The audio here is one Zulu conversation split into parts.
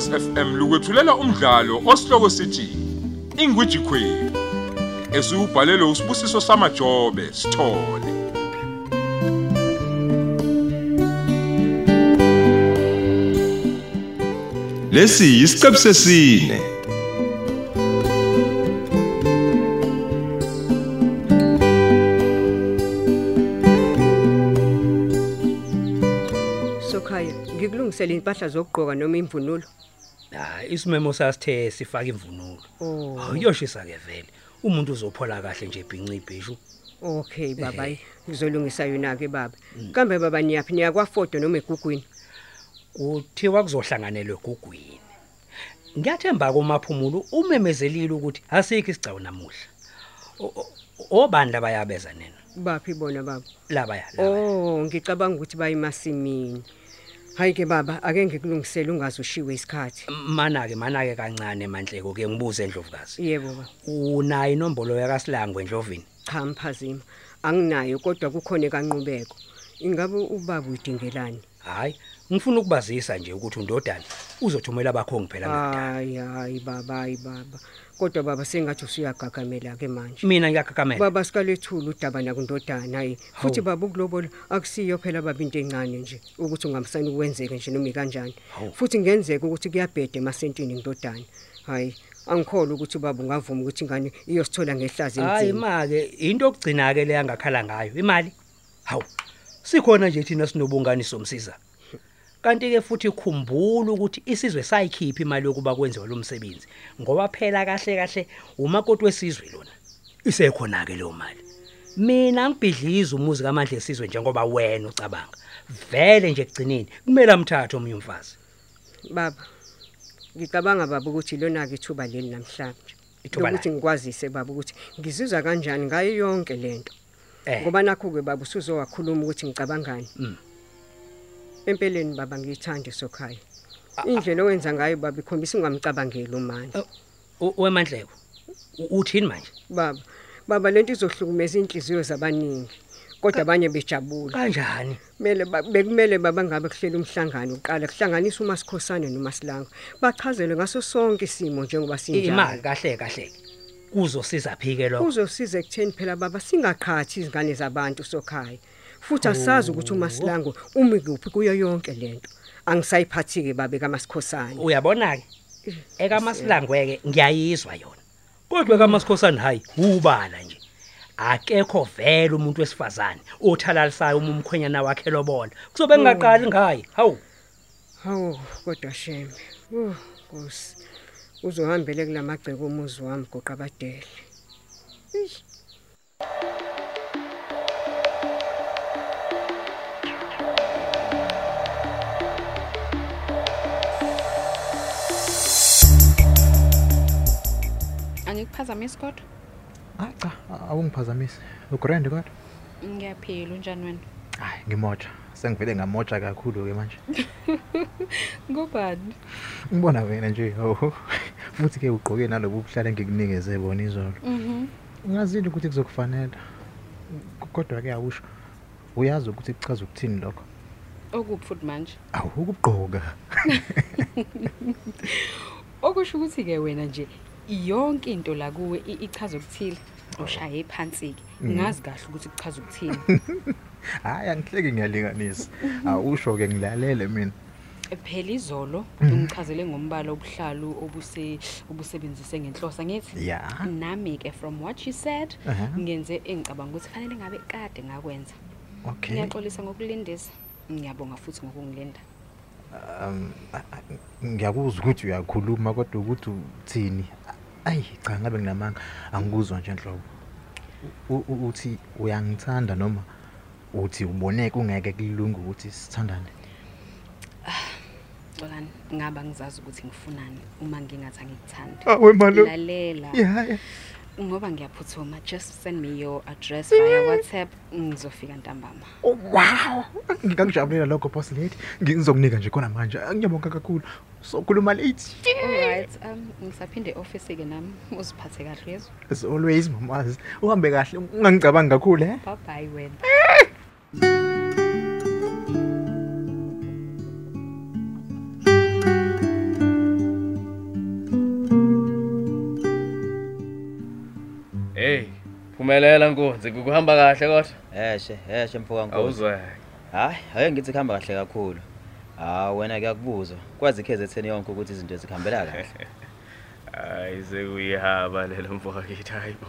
Ukhozi FM lukwethulela umdlalo osihloko sithi Ingwiji Queen. Esubhalelwe usibusiso samajobe sithole. Lesi isiqebu sesine. Sokhaya, ngikulungisele impahla zokugqoka noma imvunulo. Hayi isimemo sasithe sifaka imvunulo. Oh, awuyoshisa ke vele. Umuntu uzophola kahle nje ibhinci ibhishu. Okay baba, hayi, ngizolungisa yona ke baba. Kambe baba niyaphi? Niyakwafoto noma egugwini? kuthiwa kuzohlanganelwe egugwini. Ngiyathemba kumaphumulo umemezelile ukuthi asikho isigcawu namuhla. O- o- obani labayabeza nena Baphi bona baba? labaya labaya. Oh, ngicabanga ukuthi bayimasimini. Hayi ke baba, ake ngikulungisele ungazushiwe isikhathi. mana ke mana ke kancane mandleko ke ngibuze endlovukazi Yebo baba. unayo inombolo yakasilangwe endlovini Cha mphazima. Anginayo kodwa kukhona kanqubeko. Ingabe ubaba udingelani? hayi ngifuna ukubazisa nje ukuthi undodana uzothumela abakhongi phela ngakho Hayi hayi baba, hayi baba. Kodwa baba sengathi usuyagagamela ke manje. mina ngiyakakamela Baba sikalethula udaba nakundodana hayi. Futhi baba ukulobola akusiyo phela baba into encane nje ukuthi ungamsani ukwenzeke nje noma ikanjani. Hawu. Futhi ngenzeka ukuthi kuyabhede emasentini ngidodana. Hayi, angikholwa ukuthi baba ungavuma ukuthi ingane iyosithola ngehlazi hayi emzini. ma ke into okugcina ke le yangakhala ngayo imali hawu sikhona nje thina sinobungani somsiza kanti ke futhi khumbula ukuthi isizwe sayikhipha imali yokuba kwenziwe lo msebenzi ngoba phela kahle kahle umakoti wesizwe lona isekhona ke leyo mali mina ngibhidliza umuzi kamandla esizwe njengoba wena ucabanga vele nje ekugcineni kumele amthathe omunye umfazi Baba. Ngicabanga baba ukuthi lona ke ithuba leli namhlanje. Ithuba ukuthi ngikwazise baba ukuthi ngizizwa kanjani ngayo yonke lento. eh Ngoba nakho ke baba usuzowakhuluma ukuthi ngicabangani. Mm. Empeleni baba ngiyithanda sokhaya. Indlela owenza ngayo baba ikhombisa ungamcabangeli umandla. u- wemandleko U- uthini manje Baba, baba lento izohlukumeza inhliziyo zabaningi. Kodwa abanye bejabula. kanjani Kumele ba- bekumele baba ngabe kuhlela umhlangano uqala kuhlanganisa uMasikhosana noMasilango. Bachazelwe ngaso sonke isimo njengoba imali sinjalo. kahle kahle kuzosiza phike lo Kuzosiza ekutheni phela baba singakhathi izingane zabantu sokhaya. Futhi asazi ukuthi uMasilango umi kuphi kuyo yonke lento. Angisayiphathi ke babe kaMasikhosana. uyabona ke ekaMasilangweke ngiyayizwa yona kodwa kaMasikhosana hayi ubala nje akekho vele umuntu wesifazane othalalisayo uma umkhwenyana wakhe lobola kuzobe ngaqali ngaye hawu Hawu kodwa sheme. Uh, Nkosi. Uzohambele kulamagceke omuzi wami goqa abadele. Angikuphazamisi kodwa. Ah cha, awungiphazamisi. Ugrand kodwa? Ngiyaphila unjani wena? Hayi, ngimoja. Sengivele ngamoja kakhulu ke manje. Ngubani? Ngibona wena nje, oh. Futhi ke ugqoke nalobu buhlala engikunikeze bona izolo. Mhm. Ngazile ukuthi kuzokufanela. Kodwa ke awusho. Uyazi ukuthi kuchaza ukuthini lokho? Okuphi futhi manje? Awu ukugqoka. Okusho ukuthi ke wena nje yonke into la kuwe i- ichaza ukuthile. Ushaye phansi ke. Ngazi kahle ukuthi kuchaza ukuthini. Hayi angihleki ngiyalinganisa. Awusho ke ngilalele mina. Phela izolo ungichazele ngombala obuhlalu obuse obusebenzise ngenhlosa ngithi Ya. nami ke from what you said Aha. ngenze engicabanga ukuthi fanele ngabe kade ngakwenza. Okay. Ngiyaxolisa ngokulindisa. Ngiyabonga futhi ngokungilinda. Um a- a- ngiyakuzwa ukuthi uyakhuluma kodwa ukuthi uthini? Ayi cha ngabe nginamanga angikuzwa nje enhlobo. U- u- Uthi uyangithanda noma uthi uboneke ungeke kulunga ukuthi sithandane? Xolani, ngaba ngizazi ukuthi ngifunani uma ngingathi angikuthandi. Awe malo. Lalela. Yeah, yeah. Ngoba ngiyaphuthuma, just send me your address via WhatsApp ngizofika ntambama. Oh wow. Ngikakujabulela lokho boss lady. Ngizokunika nje khona manje. Ngiyabonga kakhulu. Sokhuluma late. Alright, um ngisaphinde office ke nami uziphathe kahle yezwa. As always mamazi. Uhambe kahle ungangicabangi kakhulu eh? Bye bye wena. Phumelela Nkonzi, kukuhamba kahle kodwa. Heshe, heshe mfoka Nkosi. Awuzweke. Hayi, ake ngithi kuhamba kahle kakhulu. Hawu wena kuyakubuzwa. Kwazi KZN yonke ukuthi izinto zikhambela kahle. Hayi sekuyihaba lelo mfowethu hayibo.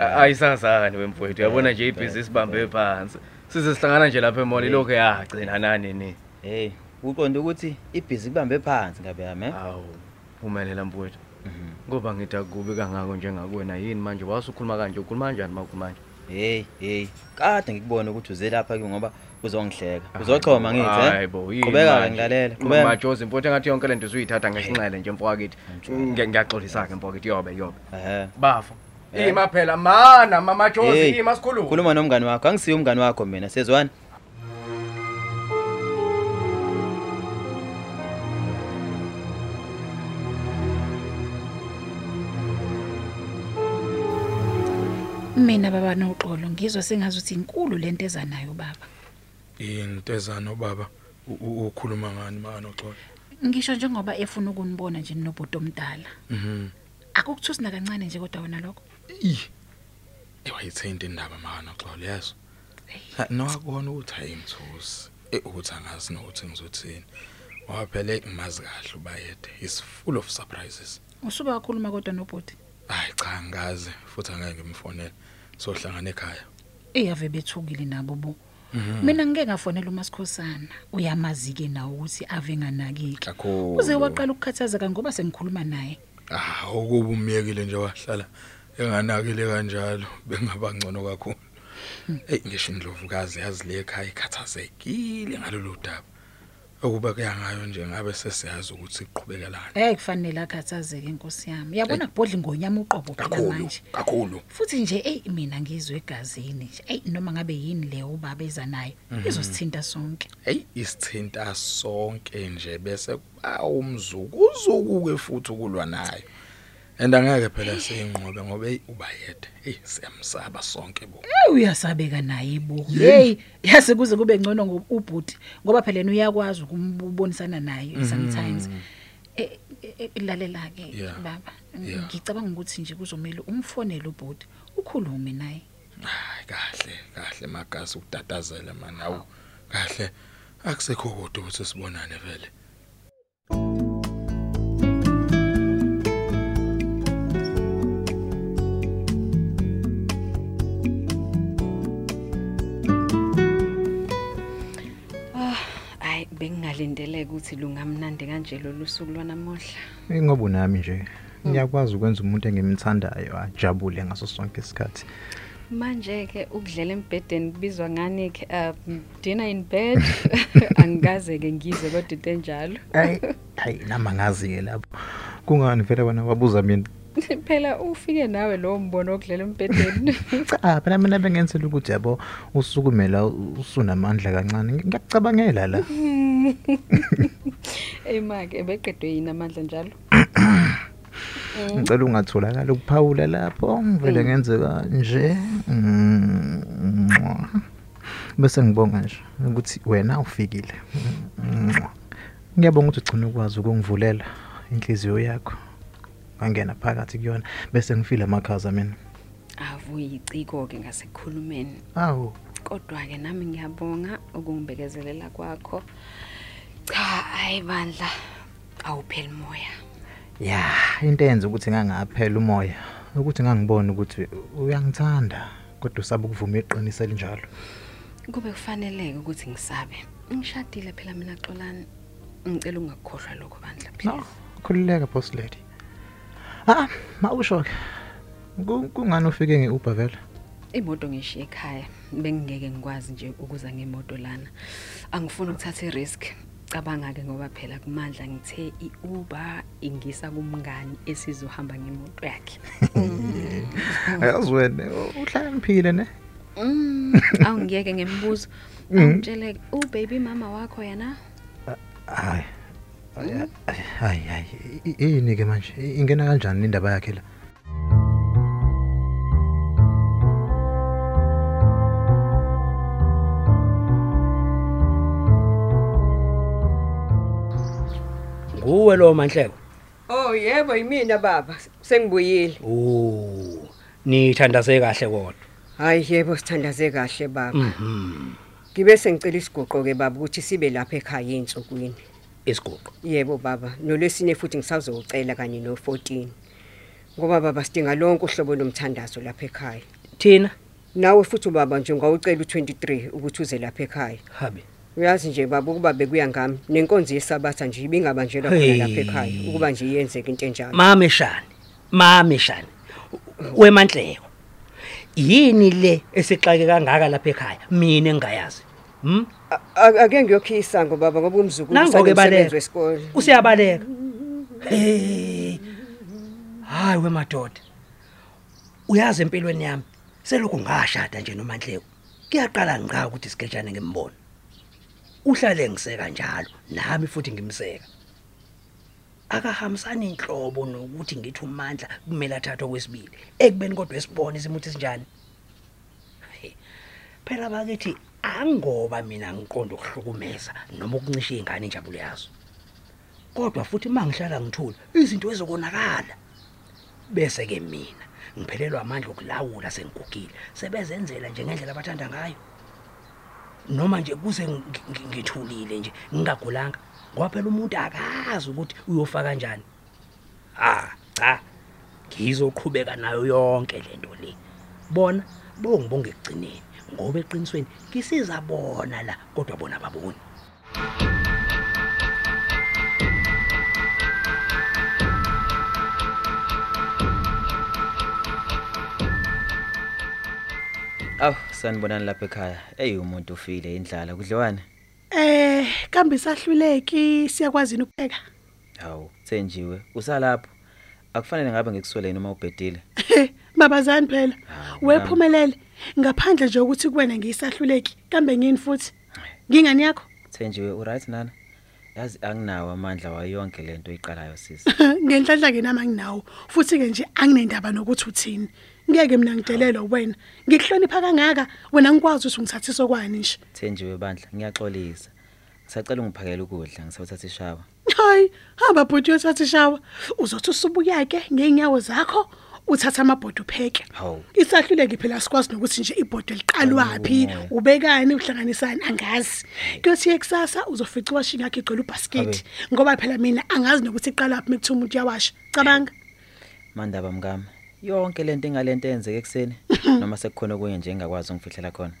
Eh. Ayisazani wemfowethu, uyabona nje Bheke, ibhizinisi sibambe phansi. Size sihlangana nje lapha emall lokho yagcina nani ni. Hey, uqonda ukuthi ibhizi kubambe phansi ngabe yami, eh? Hawu, phumelela mfowethu. Mhm. Ngoba ngithi akubi kangako njengakuwena yini manje wasukhuluma kanje ukhuluma kanjani mawukhuluma manje? Hey, hey. Kade ngikubona ukuthi uze lapha kimi ngoba uzongihleka. Uzochoma ngithi, eh? Hayibo, yini Qhubeka manje? ngilalela. Qhubeka. Majozi mfowethu engathi yonke lento usuyithatha ngesinxele nje mfowethu. Ngiya- Ngiyaxolisa ke mfowethu yobe yobe. Ehhe. Bafa. Eh. Ima phela mana mama Jozi Hey, ima sikhuluma. Khuluma nomngani wakho. Angisiyo umngani wakho mina. Sezwana? Mina baba noxolo ngizwa sengazuthi inkulu lento ezanayo baba intezano baba u- u- ukhuluma ngani manje uxolo ngisho njengoba efuna ukunibona nje nobhuti omdala. Mhm. Akukuthusi nakancane nje kodwa wona lokho? I ewayithinta indaba manje uxolo yeso Ha, nowakubona ukuthi ayimthusi eh ukuthi angazi nokuthi ngizothini. Ngoba phela ngimazi kahle ubayede is full of surprises. Usube wakhuluma kodwa nobhuti? Hayi cha ngazi futhi angeke ngimfonele. Sohlangana ekhaya. Eyave bethukile nabo bo. Mina ngeke ngafonela uMasikhosana. Uyamazi ke nawe ukuthi ave nganakiki kakhulu. Uze waqala ukukhathazeka ngoba sengikhuluma naye. Ah ukuba umyekile nje wahlala enganakile kanjalo bengaba ngcono kakhulu. Hey ngisho indlovukazi yazi le ekhaya ikhathazekile ngalolu daba. Okuba kuyangayo nje ngabe sesiyazi ukuthi iqhubekelana eh kufanele akhathazeke inkosi yami. Yabona kubhodla ingonyama uqobo phela kakhulu manje. kakhulu. Futhi nje ey mina ngizwe egazini nje. Ey noma ngabe yini le ubaba eza nayo izosithinta sonke. Hey isithinta sonke nje bese kuba umzukuzuku ke futhi ukulwa nayo and angeke phela siyinqobe ngoba hey ubayede. Hey siyamsaba sonke bo. Eh, uyasabeka naye bo. Hey yase kuze kube ngcono ngobhuti ngoba phela yena uyakwazi ukumbonisana naye sometimes. Eh eh, lalela ke Yeah. baba Yeah. ngicabanga ukuthi nje kuzomela umfonele ubhuti ukhulume naye. Hayi kahle kahle magasi ukutatazela man. Awu kahle akusekho kodwa ukuthi sibonane vele. Hayi bengingalindeleka ukuthi lungamnandi kanje lolu suku lwanamuhla. Ingoba nami nje ngiyakwazi ukwenza umuntu engimthandayo ajabule ngaso sonke isikhathi. Manje ke ukudlela embedeni kubizwa ngani ke uh, dinner in bed angikaze ke ngizwe kodwa into enjalo. Hayi, hayi nama ngazi ke lapho. Kungani vele wena wabuza mina? Phela ufike nawe lo mbono wokudlela embedeni. Cha, phela mina bengenzela ukuthi yabo usukumela usunamandla kancane. Ngiyakucabangela la. Ema ke beqedwe yini amandla njalo? Ngicela ungatholakala ukuphawula lapho. Ngivele ngenze kanje. Mm, mwah. Bese ngibonga nje ukuthi wena ufikile. Mwah. Ngiyabonga ukuthi ugcina ukwazi ukungivulela inhliziyo yakho. Ngangena phakathi kuyona bese ngifila amakhaza mina. Avuyiciko ke ngasekukhulumeni. Awu, Kodwa ke nami ngiyabonga ukungibekezelela kwakho. Cha, ayi bandla. Awupheli moya. ya into eyenza ukuthi ngangaphela umoya ukuthi ngangibona ukuthi uyangithanda kodwa usaba ukuvuma iqiniso elinjalo. Kube kufaneleke ukuthi ngisabe. Ngishadile phela mina Xolani. Ngicela ungakukhohlwa lokho bandla No, please. khulileka boss lady. Ah, mawusho ke. Ku- Kungani ufike ngeUber vele? Imoto ngishiye ekhaya. Bengingeke ngikwazi nje ukuza ngemoto lana. Angifuni ukuthatha i-risk. Cabanga ke ngoba phela kumandla ngithe iUber ingisa kumngani esizohamba ngemoto yakhe. Ayazi wena uhlakaniphile ne? Mm, awungiyeke ngembuzo. Angitshele u baby mama wakho yana? Hayi. Hayi hayi yini ke manje ingena kanjani indaba yakhe la? Nguwe lo manhleko? Oh yebo yimina baba. Sengibuyile. oh nithandaze kahle kodwa. Hayi yebo sithandaze kahle baba. Mhm. Ngibe sengicela isigoqo ke baba ukuthi sibe lapha ekhaya einsukwini isigoqo? Yebo baba. Nolwesine futhi ngisazocela kanye no14 ngoba baba sidinga lonke uhlobo lomthandazo lapha ekhaya. Thina? Nawe futhi baba nje ungawucela u23 ukuthi uze lapha ekhaya. Habe uyazi nje baba ukuba bekuya ngami nenkonzo yesabatha nje ibingabanjelwa khona lapha ekhaya ukuba nje iyenzeke into enjalo. Mameshane mameshane wemanhleko yini le esixake kangaka lapha ekhaya? Mina engayazi hm ake ngiyokhisa ngo baba ngoba umzukulu baleka. wesikole. Usiyabaleka. Hey hayi wemadoda uyazi empilweni yami selokhu ngashada nje nomanhleko kuyaqala ngqa ukuthi siketshane ngimbono uhlale ngiseka njalo nami futhi ngimseka. Akahambisani inhlobo nokuthi ngithi umandla kumele athathwe kwesibili ekubeni kodwa esibone isimuthi sinjani? Phela bakithi angoba mina ngiqonda ukuhlukumeza noma ukuncisha izingane injabulo yazo. Kodwa futhi mangihlala ngithula izinto ezokonakala. Bese ke mina ngiphelelwa amandla okulawula sengigugile sebezenzela nje ngendlela abathanda ngayo. Noma nje kuze ngi- ngi- ngithulile nje ngingagulanga ngoba phela umuntu akazi ukuthi uyofa kanjani ha cha ngizoqhubeka nayo yonke lento le. Bona bongibonge ekugcineni ngoba eqinisweni ngisiza bona la kodwa bona baboni Aw, sanibonani lapha ekhaya. Ey umuntu ufile indlala kudliwane. Eh, kambe sahluleki siyakwazi ukupheka. Hawu, thenjiwe. Usalapho. Akufanele ngabe ngikusweleni uma ubhedile. Babazani phela. Hawu, Wephumelele. Ngaphandle nje ukuthi kuwena ngiyisahluleki, kambe ngini futhi? Ngingani yakho? Thenjiwe, uright nana? Yazi anginawo amandla wayo yonke lento oyiqalayo sisi. Ngenhlanhla ke nama nginawo. Futhi ke nje anginendaba nokuthi uthini. Ngeke mina ngidelelwa wena. Ngikuhlonipha kangaka wena ngikwazi ukuthi ngithathise kwani nje. Thenjiwe bandla, ngiyaxolisa. Ngisacela ungiphakele ukudla, ngisawuthatha ishawa. Hayi, hamba bhuti uyothatha ishawa. Uzothi usubuya ke ngeenyawo zakho uthatha amabhodo upheke. Hawu. Isahluleke phela sikwazi nokuthi nje ibhodo liqalwapi, Hawu. ubekani uhlanganisani angazi. Kuyothi eksasa uzofica iwashi yakhe igcwele ubasket ngoba phela mina angazi nokuthi iqalwapi mekuthi umuntu uyawasha. Cabanga. Mandaba mngami. Yonke lento ingalento eyenzeke ekseni noma sekukhona okunye nje engakwazi ungifihlela khona.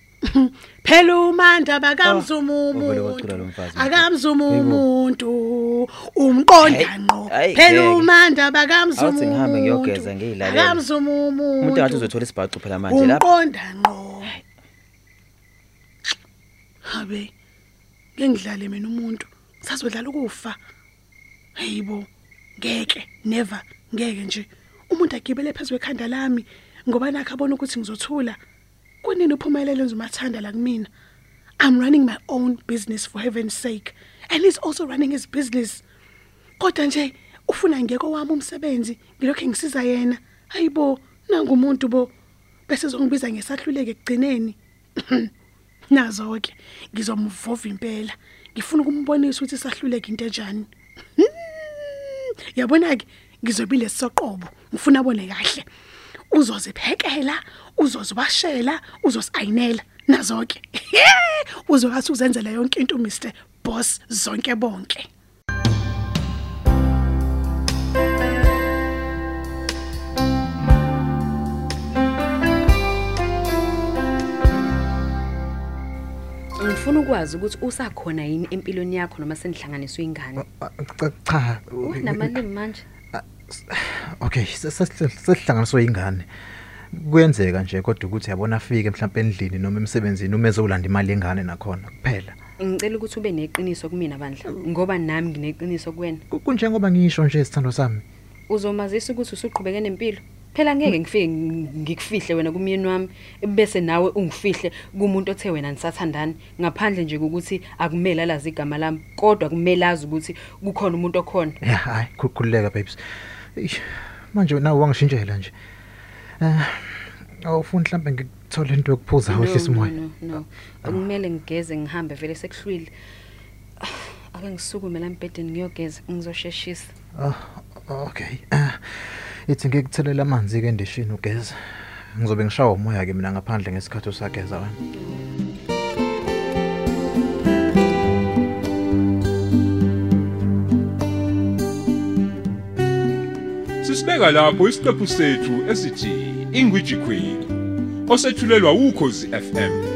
Phela umanda bakamzuma uvele umuntu. Akamzuma umuntu. Umqonda ngqo. Phela umanda bakamzuma Awuthi ngihambe umuntu. ngiyogeza ngiyilalela. Akamzuma umuntu. Umuntu engathi uzothola isibhacu phela manje lapha. Umqonda ngqo. Habe. Ngengidlale mina umuntu. Sazodlala ukufa. Hayibo. Ngeke, never, ngeke nje. Umuntu agibele phezulu ekhanda lami ngoba nakho abona ukuthi ngizothula. Kunini uphumelele ngizomathanda la kumina. I'm running my own business for heaven's sake and he's also running his business. Kodwa nje ufuna ngeke wami umsebenzi ngilokho ngisiza yena. Hayibo, nangu umuntu bo bese zongibiza ngesahluleke ekugcineni. Nazo ke ngizomvova impela. Ngifuna ukumbonisa ukuthi sahluleke into enjani. Yabona ke ngizobile soqobo. Ngifuna abone kahle. Uzoziphekela, uzozibashela, uzosayinela nazo ke. Uzokathi uzenzela yonke into Mr Boss zonke bonke. Ngifuna ukwazi ukuthi usakhona yini empilweni yakho noma senihlanganiswe ingane. Cha cha. Unamalimi manje? Okay, sesihlanganiswe ingane. Kuyenzeka nje kodwa ukuthi yabona afike mhlawumbe endlini noma emsebenzini uma ezolanda imali yengane nakhona kuphela. Ngicela ukuthi ube neqiniso kumina bandla ngoba nami ngineqiniso kuwena. Kunjengoba ngisho nje isithando sami. Uzomazisa ukuthi usuqhubeke nempilo. Phela ngeke ngifike ngikufihle wena kumyeni wami bese nawe ungifihle kumuntu othe wena nisathandana ngaphandle nje ukuthi akumele alazi igama lami kodwa kumele azi ukuthi kukhona umuntu okhona. Hayi khululeka babes. Eish, Manje nawe wangishintshela nje. Eh, awufuni mhlawumbe ngikuthole into yokuphuza No, wehlisa no, umoya. no, No. Kumele ngigeze ngihambe vele sekuhlwile. Ake ngisukume la embedeni ngiyogeza ngizosheshisa. Ah, okay. Eh, ithi ngikuthelela amanzi ke endishini ugeza. ngizobe ngishawa umoya ke mina ngaphandle ngesikhathi usageza wena Sisibeka lapho isiqephu sethu esithi Ingwiji Queen osethulelwa ukhozi FM